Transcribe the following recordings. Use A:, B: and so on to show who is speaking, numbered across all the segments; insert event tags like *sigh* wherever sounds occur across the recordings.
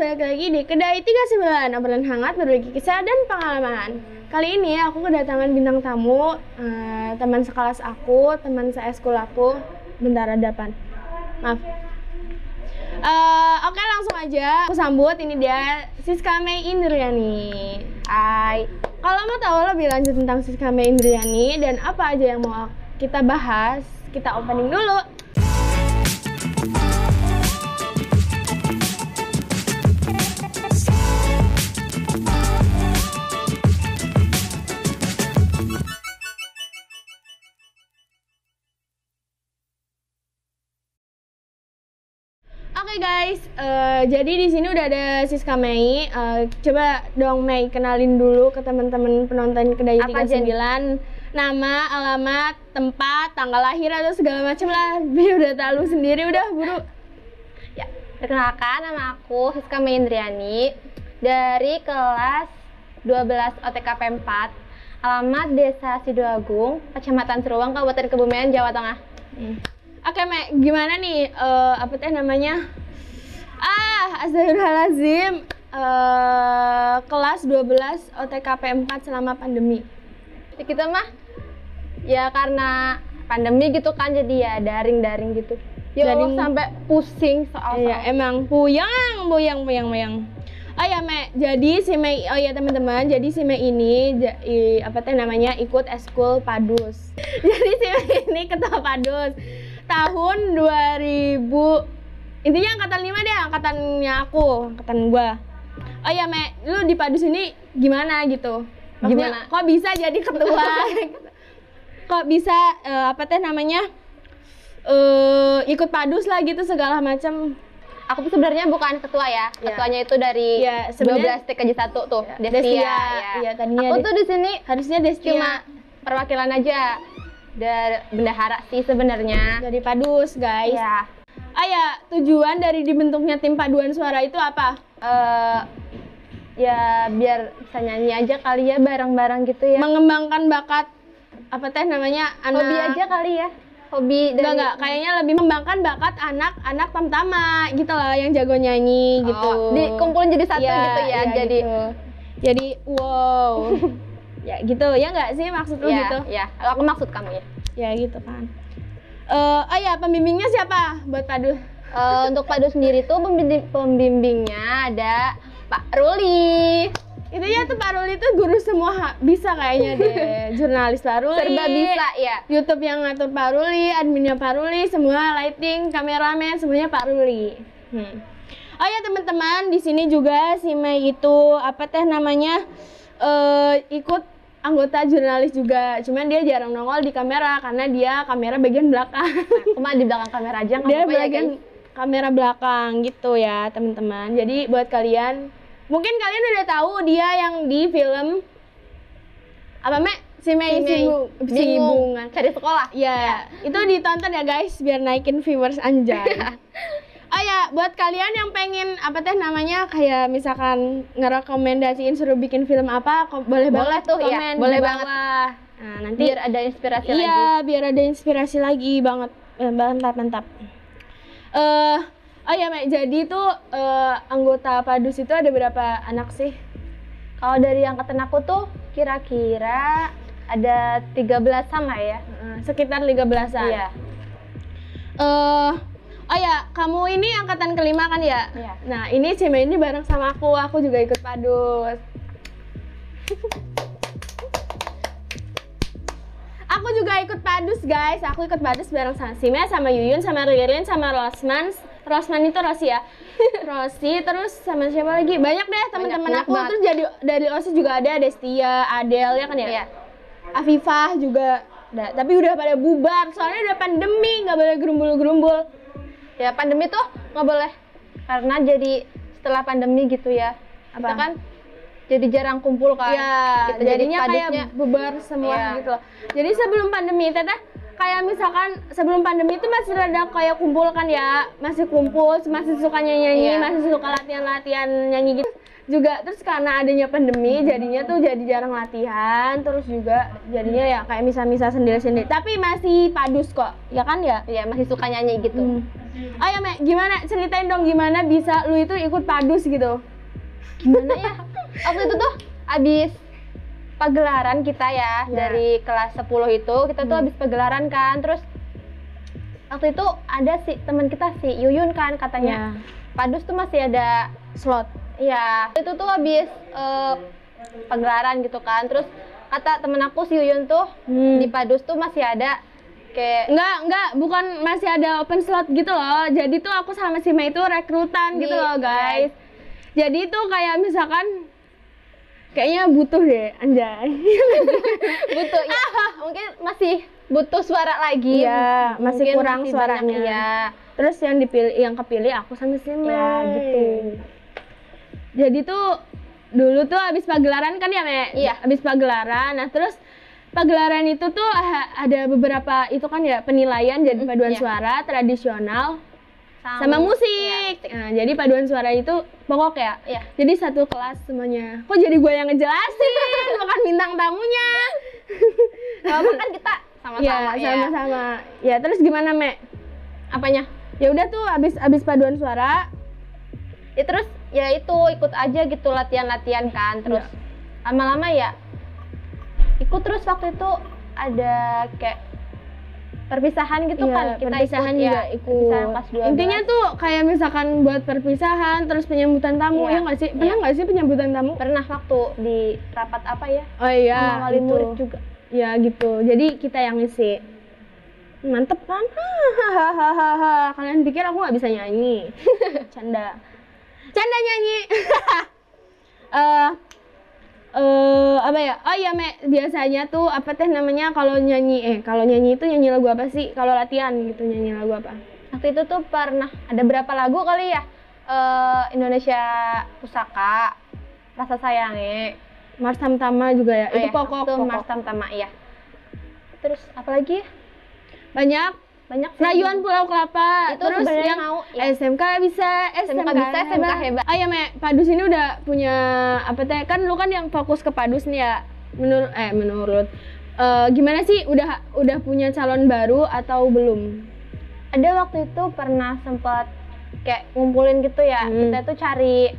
A: balik lagi di Kedai 39 Obrolan hangat berbagi kisah dan pengalaman. Kali ini aku kedatangan bintang tamu eh, Teman sekelas aku, teman seeskul aku. Bentar depan Maaf. Eh, Oke langsung aja. Aku sambut ini dia Siska Mei Indriani. Hai. Kalau mau tahu lebih lanjut tentang Siska Mei Indriani Dan apa aja yang mau kita bahas Kita opening dulu guys, eh, jadi di sini udah ada Siska Mei. Eh, coba dong Mei kenalin dulu ke teman-teman penonton kedai
B: Apa aja
A: 39 nama, alamat, tempat, tanggal lahir atau segala macam lah. *laughs* Biar udah tahu sendiri udah buru.
B: Ya, perkenalkan nama aku Siska Meindriani dari kelas 12 OTKP 4 alamat Desa Sidoagung, Kecamatan Seruang, Kabupaten Kebumen, Jawa Tengah.
A: Oke Mei, gimana nih eh, apa teh namanya? Ah, Astagfirullahalazim. Eh, kelas 12 OTKP 4 selama pandemi.
B: Jadi kita mah ya karena pandemi gitu kan jadi ya daring-daring gitu. Ya
A: Daring.
B: sampai pusing soal
A: Iya, emang puyang, puyang, puyang, puyang. Oh ya, Mei. Jadi si Mei, oh ya teman-teman, jadi si Mei ini ja- i- apa teh namanya ikut eskul Padus. *laughs* jadi si Mei ini ketua Padus tahun 2000 intinya angkatan 5 deh, angkatannya aku, angkatan gua. Oh ya, Mei, lu di Padus ini gimana gitu? Maksudnya,
B: Gimana?
A: Kok bisa jadi ketua? *laughs* kok bisa eh, apa teh namanya? eh ikut Padus lah gitu segala macam.
B: Aku tuh sebenarnya bukan ketua ya.
A: Iya.
B: Ketuanya itu dari
A: Iya, sebenarnya-
B: 12 TKJ 1 tuh,
A: Iya,
B: Destia.
A: Destia.
B: ya.
A: Iya, tadinya
B: Aku tuh di sini
A: Harusnya Destia
B: cuma perwakilan aja dari bendahara sih sebenarnya.
A: dari Padus, guys.
B: Iya.
A: Ah ya, tujuan dari dibentuknya tim paduan suara itu apa?
B: Eh ya biar bisa nyanyi aja kali ya bareng-bareng gitu ya.
A: Mengembangkan bakat apa teh namanya anak
B: Hobi aja kali ya. Hobi dari
A: Enggak enggak, kayaknya lebih mengembangkan bakat anak-anak tamtama gitu loh yang jago nyanyi gitu.
B: Oh, dikumpulin jadi satu
A: Iya,
B: gitu ya.
A: iya,
B: jadi
A: gitu. Jadi wow. *laughs* ya gitu, ya enggak sih maksud lu
B: ya,
A: gitu?
B: ya. Aku maksud kamu ya.
A: Ya gitu kan. Eh, oh ya, pembimbingnya siapa buat Padus?
B: Eh, untuk Padu sendiri tuh pembimbing, pembimbingnya ada Pak Ruli.
A: Itu ya tuh Pak Ruli tuh guru semua bisa kayaknya deh. *laughs* Jurnalis Pak Ruli.
B: Serba bisa ya.
A: YouTube yang ngatur Pak Ruli, adminnya Pak Ruli, semua lighting, kameramen, semuanya Pak Ruli. Hmm. Oh ya teman-teman, di sini juga si Mei itu apa teh namanya eh ikut anggota jurnalis juga. Cuman dia jarang nongol di kamera karena dia kamera bagian belakang.
B: Aku mah di belakang kamera aja nggak
A: dia
B: apa-apa ya,
A: bagian
B: guys.
A: kamera belakang gitu ya teman-teman. Jadi buat kalian, mungkin kalian udah tahu dia yang di film apa Mek? Si Mei
B: Si.
A: Sibungan.
B: Cari sekolah.
A: Ya, itu ditonton ya guys biar naikin viewers anjay. *laughs* oh ya, buat kalian yang pengen apa teh namanya kayak misalkan ngerekomendasiin suruh bikin film apa, boleh,
B: Boleh
A: banget
B: tuh, iya.
A: komen di
B: Boleh
A: bawah. Nah, nanti
B: Biar ada inspirasi lagi.
A: iya, biar ada inspirasi lagi banget. Mantap, mantap. Eh, oh ya, Mek, jadi tuh eh, anggota Padus itu ada berapa anak sih?
B: Kalau dari angkatan aku tuh kira-kira ada 13 sama ya.
A: Sekitar 13-an.
B: Iya.
A: Eh, oh ya, kamu ini angkatan kelima kan ya?
B: Iya.
A: Nah, ini Cime ini bareng sama aku, aku juga ikut padus. *laughs* aku juga ikut padus guys, aku ikut padus bareng sama Sime, sama Yuyun, sama Ririn, sama Rosman. Rosman itu Rosi ya? *laughs* Rosi, terus sama siapa lagi? Banyak deh teman-teman aku.
B: banget.
A: Terus jadi dari Rosi juga ada Destia, Adel ya kan ya?
B: Iya.
A: Afifah juga ada, tapi udah pada bubar soalnya udah pandemi nggak boleh gerumbul-gerumbul
B: Ya pandemi tuh nggak boleh karena jadi setelah pandemi gitu ya.
A: Apa?
B: Kita kan jadi jarang kumpul kan.
A: ya
B: Gitu, jadi
A: jadinya kayak
B: padusnya
A: bubar semua
B: Iya.
A: gitu loh jadi sebelum pandemi teteh kayak misalkan sebelum pandemi itu masih rada kayak kumpul kan ya masih kumpul masih suka nyanyi
B: Iya.
A: masih suka latihan-latihan nyanyi gitu juga terus karena adanya pandemi jadinya tuh jadi jarang latihan terus juga jadinya ya kayak misah-misah sendiri-sendiri tapi masih padus kok ya kan ya
B: Iya masih suka nyanyi gitu.
A: Hmm. Ayo Mek, gimana? Ceritain dong gimana bisa lu itu ikut padus gitu.
B: Gimana ya? Waktu itu tuh abis pagelaran kita ya,
A: Ya.
B: dari kelas 10 itu kita tuh
A: Hmm.
B: abis pagelaran kan terus waktu itu ada si teman kita si Yuyun kan katanya padus tuh masih ada
A: Slot.
B: Iya, itu tuh habis eh, pagelaran gitu kan. Terus kata temen aku si Yuyun tuh
A: Hmm.
B: di Padus tuh masih ada kayak
A: Enggak, enggak, bukan masih ada open slot gitu loh. Jadi tuh aku sama si Mei itu rekrutan
B: Di-
A: gitu loh, guys. Jadi tuh kayak misalkan kayaknya butuh deh, anjay. *laughs*
B: butuh ya mungkin masih butuh suara lagi.
A: Iya, masih
B: Mungkin
A: kurang
B: masih
A: suaranya.
B: banyak, Iya.
A: Terus yang dipilih yang kepilih aku sama si Mei.
B: Ya, gitu.
A: Jadi tuh dulu tuh habis pagelaran kan ya, Mek?
B: Iya.
A: Habis pagelaran. Nah, terus pagelaran itu tuh ada beberapa itu kan ya penilaian jadi paduan
B: iya.
A: suara tradisional sama musik. Nah, jadi paduan suara itu pokok ya.
B: Iya.
A: Jadi satu kelas semuanya. Kok jadi gue yang ngejelasin, *laughs* bukan bintang tamunya. *laughs*
B: Kalau kan kita sama-sama
A: Iya,
B: ya.
A: sama-sama. Ya, terus gimana, Mek?
B: Apanya?
A: Ya udah tuh habis habis paduan suara.
B: Ya terus ya itu ikut aja gitu latihan-latihan kan. Terus
A: Iya.
B: lama-lama ya ikut terus waktu itu ada kayak perpisahan gitu
A: Iya,
B: kan kita
A: perpisahan
B: ikut,
A: juga
B: ya,
A: ikut.
B: perpisahan kelas 12.
A: Intinya tuh kayak misalkan buat perpisahan, terus penyambutan tamu,
B: Iya.
A: ya nggak sih? Pernah
B: Iya.
A: nggak sih penyambutan tamu?
B: pernah waktu di rapat apa ya
A: Oh iya,
B: sama wali
A: itu.
B: murid juga
A: Ya gitu. Jadi kita yang ngisi. Mantep kan? *laughs* Hahaha. Kalian pikir aku nggak bisa nyanyi? *laughs* Canda. Canda nyanyi. *laughs* Eh eh apa ya? Oh iya, Mek. Biasanya tuh apa teh namanya kalau nyanyi eh kalau nyanyi itu nyanyi lagu apa sih? Kalau latihan gitu nyanyi lagu apa?
B: waktu itu tuh pernah ada berapa lagu kali ya Eh Indonesia Pusaka Rasa Sayange
A: Mars Tamtama juga ya.
B: Oh
A: itu
B: ya,
A: pokok,
B: waktu
A: pokok.
B: Mars Tamtama iya terus apa lagi ya?
A: Banyak
B: banyak sih.
A: Rayuan Pulau Kelapa.
B: Itu
A: Terus yang
B: mau, ya.
A: SMK bisa, SMK,
B: bisa, SMK hebat.
A: Oh iya, Mek. Padus ini udah punya apa teh? Kan lu kan yang fokus ke Padus nih ya. Menurut eh menurut eh, gimana sih udah udah punya calon baru atau belum?
B: ada waktu itu pernah sempat kayak ngumpulin gitu ya
A: Hmm.
B: kita tuh cari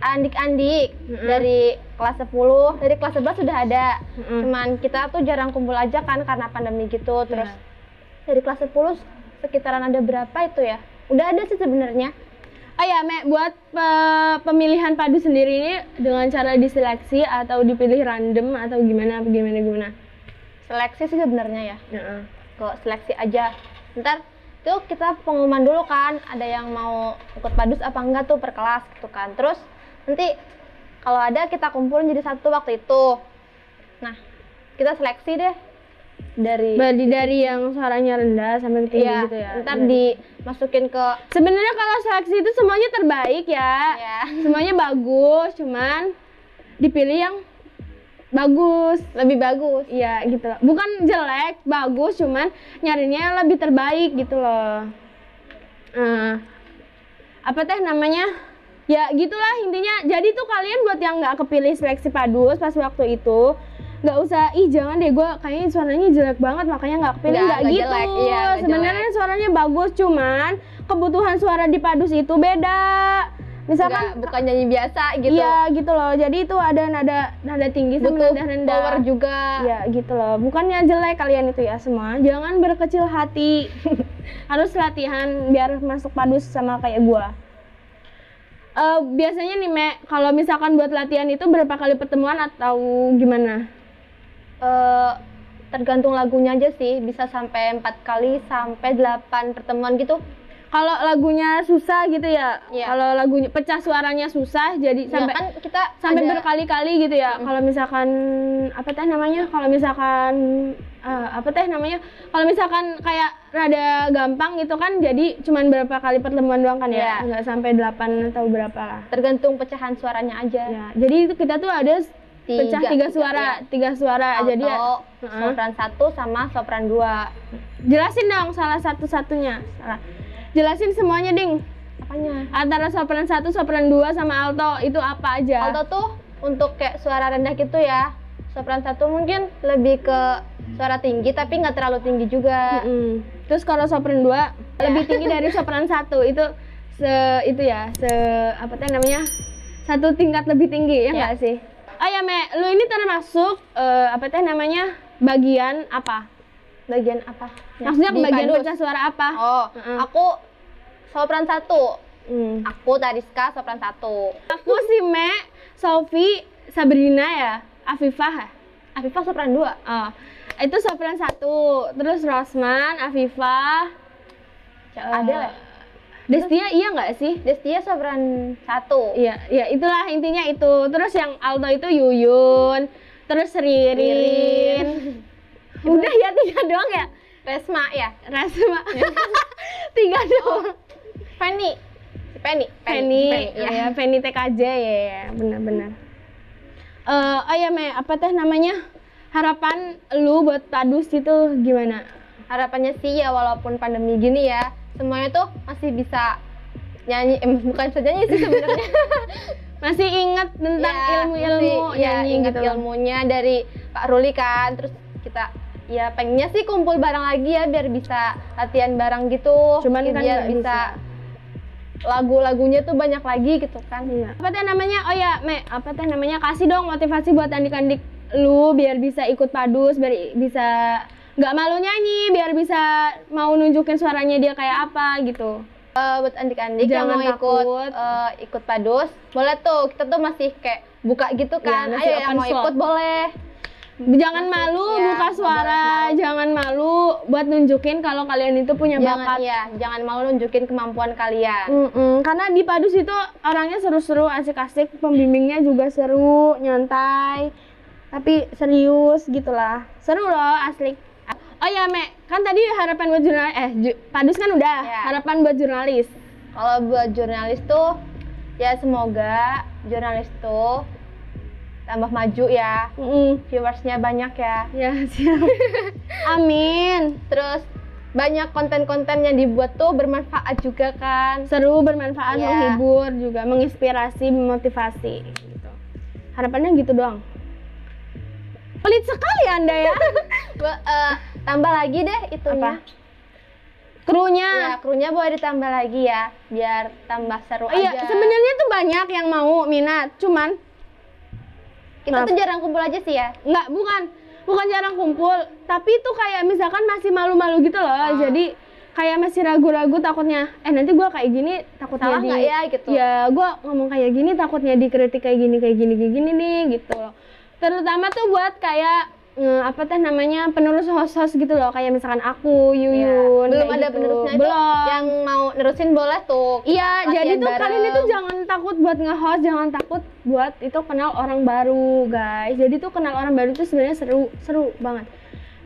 B: andik-andik
A: Mm-mm.
B: dari kelas 10 dari kelas 11 sudah ada
A: Mm-mm.
B: cuman kita tuh jarang kumpul aja kan karena pandemi gitu terus
A: Ya.
B: dari kelas 10 sekitaran ada berapa itu ya udah ada sih sebenarnya
A: Oh ya, Mek, buat pe- pemilihan padu sendiri ini dengan cara diseleksi atau dipilih random atau gimana gimana gimana?
B: seleksi sih sebenarnya ya
A: Heeh.
B: ke seleksi aja ntar tuh kita pengumuman dulu kan ada yang mau ikut padus apa enggak tuh per kelas gitu kan terus nanti kalau ada kita kumpulin jadi satu waktu itu nah kita seleksi deh dari
A: Berarti dari yang suaranya rendah sampai tinggi
B: Iya,
A: gitu ya.
B: ntar
A: Berarti-
B: dimasukin ke
A: Sebenarnya kalau seleksi itu semuanya terbaik ya.
B: ya
A: Semuanya bagus, cuman dipilih yang bagus.
B: lebih bagus
A: Iya gitu loh. Bukan jelek, bagus, cuman nyarinya lebih terbaik gitu loh. Nah, apa teh namanya? Ya gitulah intinya. Jadi tuh kalian buat yang nggak kepilih seleksi padus pas waktu itu nggak usah ih jangan deh gue kayaknya suaranya jelek banget makanya nggak kepilih
B: Nggak,
A: gitu
B: jelek, iya,
A: sebenarnya suaranya bagus cuman kebutuhan suara di padus itu beda misalkan
B: Nggak, bukan nyanyi biasa gitu
A: Iya gitu loh. Jadi itu ada nada nada tinggi sama
B: butuh
A: nada rendah.
B: power juga
A: Iya gitu loh. Bukannya jelek kalian itu ya semua. Jangan berkecil hati. *laughs* Harus latihan biar masuk padus sama kayak gua. Eh biasanya nih Mek, kalau misalkan buat latihan itu berapa kali pertemuan atau gimana?
B: Eh, tergantung lagunya aja sih bisa sampai empat kali sampai delapan pertemuan gitu
A: Kalau lagunya susah gitu ya.
B: Iya.
A: Kalau lagunya pecah suaranya susah jadi
B: Ya,
A: sampai
B: kan kita
A: sampai
B: ada-
A: berkali-kali gitu ya. Kalau misalkan apa teh namanya? Kalau misalkan eh, apa teh namanya? Kalau misalkan kayak rada gampang gitu kan jadi cuman berapa kali pertemuan doang kan ya?
B: Iya.
A: Nggak sampai 8 atau berapa lah.
B: tergantung pecahan suaranya aja
A: Ya, jadi itu kita tuh ada s- pecah
B: Tiga,
A: tiga
B: tiga,
A: suara,
B: iya.
A: tiga suara. Jadi ya,
B: sopran satu sama sopran dua
A: jelasin dong salah satu-satunya. Salah. Jelasin semuanya, Ding.
B: apanya
A: Antara sopran satu, sopran dua sama alto itu apa aja?
B: alto tuh untuk kayak suara rendah gitu ya sopran satu mungkin lebih ke suara tinggi tapi nggak terlalu tinggi juga
A: Mm-mm. Terus kalau sopran 2 lebih tinggi dari sopran 1 itu se itu ya, se apa teh namanya? Satu tingkat lebih tinggi ya
B: Ya.
A: nggak sih? Oh ya, Me, lu ini termasuk eh, apa teh namanya? bagian apa?
B: Bagian apa?
A: Maksudnya
B: Di
A: bagian pecah suara apa?
B: Oh,
A: Heeh.
B: aku sopran satu.
A: Hmm.
B: Aku Tariska sopran satu.
A: Aku si Me, Sofi, Sabrina ya, Afifah ya?
B: Afifah sopran dua.
A: Oh, itu sopran satu, terus Rosman, Afifah,
B: Ada
A: eh,
B: lah.
A: Destia iya nggak sih?
B: Destia sopran satu.
A: Iya, ya itulah intinya itu. Terus yang alto itu Yuyun, terus Ririn. *laughs* Udah ya tiga doang ya?
B: Resma ya.
A: Rasma. *laughs* tiga doang.
B: Fanny. Si Penny.
A: Penny,
B: ya.
A: ya Penny TKJ ya, ya benar-benar. Eh, oh ya Me, apa teh namanya? Harapan lu buat Padus itu gimana?
B: Harapannya sih ya walaupun pandemi gini ya, semuanya tuh masih bisa nyanyi, eh, bukan saja nyanyi sih sebenarnya. *laughs*
A: Masih ingat tentang
B: Ya,
A: ilmu-ilmu
B: ya,
A: nyanyi
B: ingat
A: gitu
B: ilmunya dari Pak Ruli kan, terus kita ya pengennya sih kumpul bareng lagi ya biar bisa latihan bareng gitu.
A: Cuman kan
B: biar
A: nggak
B: bisa lagu-lagunya tuh banyak lagi gitu kan.
A: Iya. Apa teh namanya? Oh ya, Me, apa teh namanya? Kasih dong motivasi buat adik-adik lu biar bisa ikut padus, biar bisa nggak malu nyanyi, biar bisa mau nunjukin suaranya dia kayak apa gitu.
B: Eh, buat adik-adik yang
A: Jangan
B: mau ikut eh, ikut padus, boleh tuh kita tuh masih kayak buka gitu kan.
A: Iya, masih
B: Ayo yang mau
A: slot.
B: ikut boleh.
A: Jangan
B: Masih,
A: malu
B: iya,
A: buka suara,
B: malu.
A: jangan malu buat nunjukin kalau kalian itu punya
B: Jangan
A: bakat.
B: iya, jangan mau nunjukin kemampuan kalian.
A: Mm-mm, karena di Padus itu orangnya seru-seru, asik-asik, pembimbingnya juga seru, nyantai, tapi serius gitulah. Seru loh, asli. Oh ya, Me, kan tadi harapan buat jurnalis, eh, ju- Padus kan udah,
B: Ya.
A: harapan buat jurnalis.
B: Kalau buat jurnalis tuh ya semoga jurnalis tuh tambah maju ya.
A: Mm-mm.
B: Viewersnya banyak ya.
A: Ya, siap. *laughs* Amin.
B: Terus banyak konten-konten yang dibuat tuh bermanfaat juga kan.
A: Seru, bermanfaat,
B: Iya.
A: menghibur juga, menginspirasi, memotivasi. Gitu. Harapannya gitu doang. Pelit sekali Anda ya. *laughs*
B: Eh, tambah lagi deh itunya.
A: Apa? Krunya.
B: Ya, krunya boleh ditambah lagi ya, biar tambah seru
A: Iya,
B: aja.
A: sebenarnya tuh banyak yang mau minat, cuman
B: kita tuh jarang kumpul aja sih ya.
A: nggak bukan bukan jarang kumpul, tapi tuh kayak misalkan masih malu-malu gitu loh.
B: Ah.
A: Jadi kayak masih ragu-ragu takutnya, eh nanti gua kayak gini takutnya
B: Salah
A: di
B: ya gitu?
A: Ya, gua ngomong kayak gini takutnya dikritik kayak gini kayak gini kayak gini nih gitu loh. Terutama tuh buat kayak eh, apa teh namanya penerus host-host gitu loh, kayak misalkan aku, Yuyun,
B: Belum
A: kayak
B: ada
A: gitu.
B: penerusnya itu
A: Belum.
B: yang mau nerusin boleh tuh.
A: Iya, jadi tuh
B: bareng.
A: kalian itu jangan takut buat nge-host, jangan takut buat itu kenal orang baru, guys. Jadi tuh kenal orang baru itu sebenarnya seru, seru banget.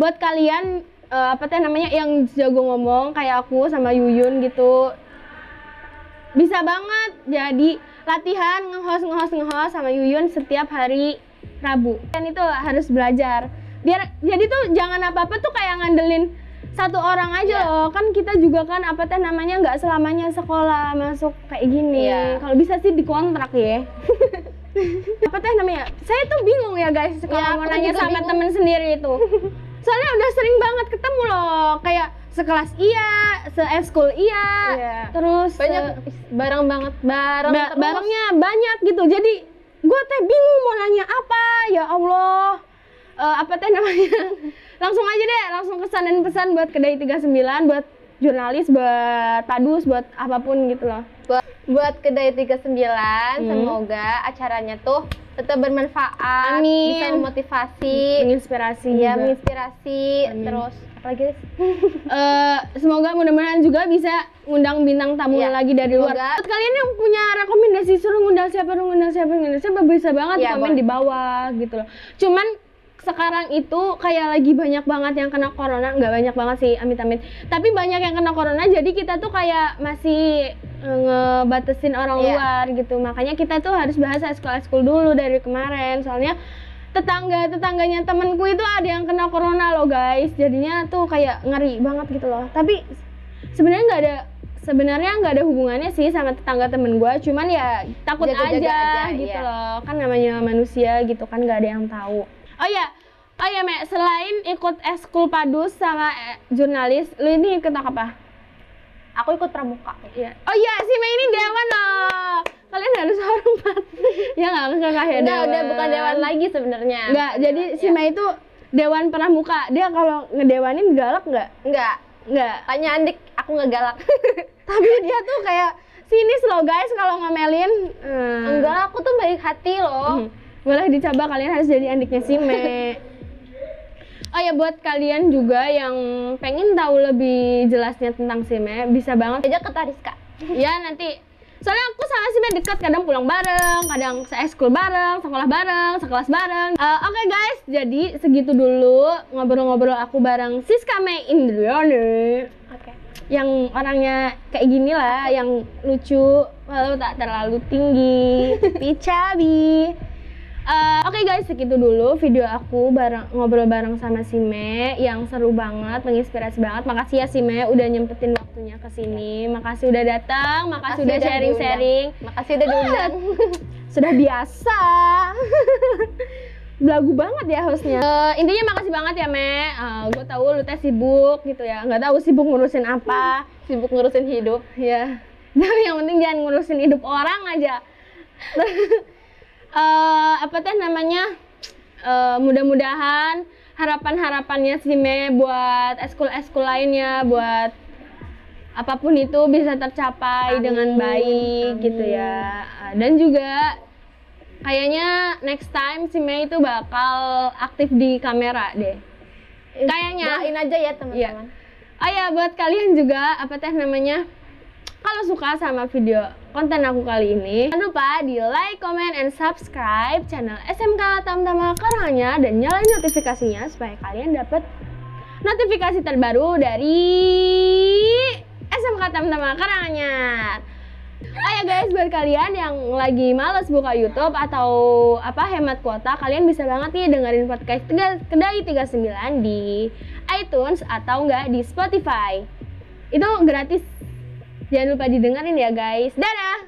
A: Buat kalian eh, apa teh namanya yang jago ngomong kayak aku sama Yuyun gitu. Bisa banget jadi latihan nge-host nge-host nge-host sama Yuyun setiap hari Rabu. Dan itu harus belajar. Biar jadi tuh jangan apa-apa tuh kayak ngandelin satu orang aja
B: Iya.
A: loh. Kan kita juga kan apa teh namanya nggak selamanya sekolah masuk kayak gini.
B: Iya.
A: Kalau bisa sih dikontrak ya. *laughs* apa teh namanya? Saya tuh bingung ya guys kalau
B: Iya,
A: mau nanya sama
B: bingung.
A: temen sendiri itu. *laughs* Soalnya udah sering banget ketemu loh, kayak sekelas iya, se-eskul iya,
B: Iya.
A: terus
B: banyak
A: se-
B: barang banget barang
A: Ba-
B: terus.
A: barangnya banyak gitu jadi gue teh bingung mau nanya apa ya Allah. Eh, apa teh namanya? *laughs* Langsung aja deh langsung kesan dan pesan buat kedai 39 buat jurnalis buat padus buat apa pun gitu loh.
B: Buat buat kedai 39
A: Hmm.
B: semoga acaranya tuh tetap bermanfaat
A: Amin.
B: bisa memotivasi
A: menginspirasi
B: ya
A: juga.
B: menginspirasi
A: Amin.
B: terus apalagi Riz? *laughs*
A: Eh, semoga mudah-mudahan juga bisa ngundang bintang tamu
B: Iya,
A: lagi dari luar. Buat kalian yang punya rekomendasi suruh ngundang siapa, ngundang siapa, ngundang siapa bisa banget
B: Iya,
A: komen
B: boleh.
A: di bawah gitu loh. Cuman sekarang itu kayak lagi banyak banget yang kena corona, nggak banyak banget sih amit-amit. Tapi banyak yang kena corona, jadi kita tuh kayak masih eh, ngebatasin orang
B: Iya.
A: luar gitu. Makanya kita tuh harus bahas ekskul-ekskul dulu dari kemarin. Soalnya tetangga tetangganya temenku itu ada yang kena corona loh guys jadinya tuh kayak ngeri banget gitu loh tapi sebenarnya nggak ada sebenarnya nggak ada hubungannya sih sama tetangga temen gue cuman ya takut
B: Jaga-jaga
A: aja,
B: aja,
A: gitu
B: iya.
A: loh kan namanya manusia gitu kan nggak ada yang tahu oh ya Oh iya, Mek, selain ikut eskul padus sama eh, jurnalis, lu ini ikut apa?
B: Aku ikut pramuka.
A: Iya. Oh iya, si Mei ini dewan loh. Kalian harus *laughs* hormat. ya nggak kakak ya
B: Enggak,
A: dewan.
B: udah bukan dewan lagi sebenarnya.
A: Enggak, jadi si
B: Ya.
A: Mei itu dewan pramuka. Dia kalau ngedewanin galak nggak?
B: Enggak.
A: Nggak.
B: Tanya Andik, aku nggak galak. *laughs*
A: Tapi dia tuh kayak sinis loh guys kalau ngomelin. Hmm.
B: Enggak, aku tuh baik hati loh.
A: Hmm. Boleh dicoba kalian harus jadi adiknya si Me. *laughs* Oh ya buat kalian juga yang pengen tahu lebih jelasnya tentang si Me, bisa banget
B: Aja ke Tariska.
A: ya nanti soalnya aku sama si Me dekat kadang pulang bareng kadang se-eskul bareng sekolah bareng sekelas bareng Eh, oke guys jadi segitu dulu ngobrol-ngobrol aku bareng Siska Me Indriani
B: Oke.
A: yang orangnya kayak gini lah yang lucu walau tak terlalu tinggi tapi *laughs* Eh, Oke guys, segitu dulu video aku bareng ngobrol bareng sama si Me yang seru banget, menginspirasi banget. Makasih ya si Me udah nyempetin waktunya ke sini. Makasih udah datang, makasih, udah sharing-sharing.
B: Makasih udah diundang. *laughs*
A: Sudah biasa. *laughs* Belagu banget ya hostnya. Eh, intinya makasih banget ya Me. gue tahu lu teh sibuk gitu ya. Nggak tahu sibuk ngurusin apa. *laughs*
B: Sibuk ngurusin hidup.
A: Ya. Tapi yang penting jangan ngurusin hidup orang aja. Eh, apa teh namanya? Eh, mudah-mudahan harapan-harapannya si Me buat eskul-eskul lainnya, buat apa pun itu bisa tercapai
B: Amin,
A: dengan baik
B: amin.
A: gitu ya. Dan juga kayaknya next time si Me itu bakal aktif di kamera deh. Kayaknya.
B: Doain aja ya teman-teman.
A: Oh ya, buat kalian juga apa teh namanya? Kalau suka sama video konten aku kali ini, jangan lupa di like, comment, and subscribe channel SMK Tamtama Karanganyar dan nyalain notifikasinya supaya kalian dapat notifikasi terbaru dari SMK Tamtama Karanganyar. Oh ya guys, buat kalian yang lagi males buka YouTube atau apa hemat kuota, kalian bisa banget nih dengerin podcast Kedai 39 di iTunes atau enggak di Spotify. Itu gratis. Jangan lupa didengerin ya guys. Dadah!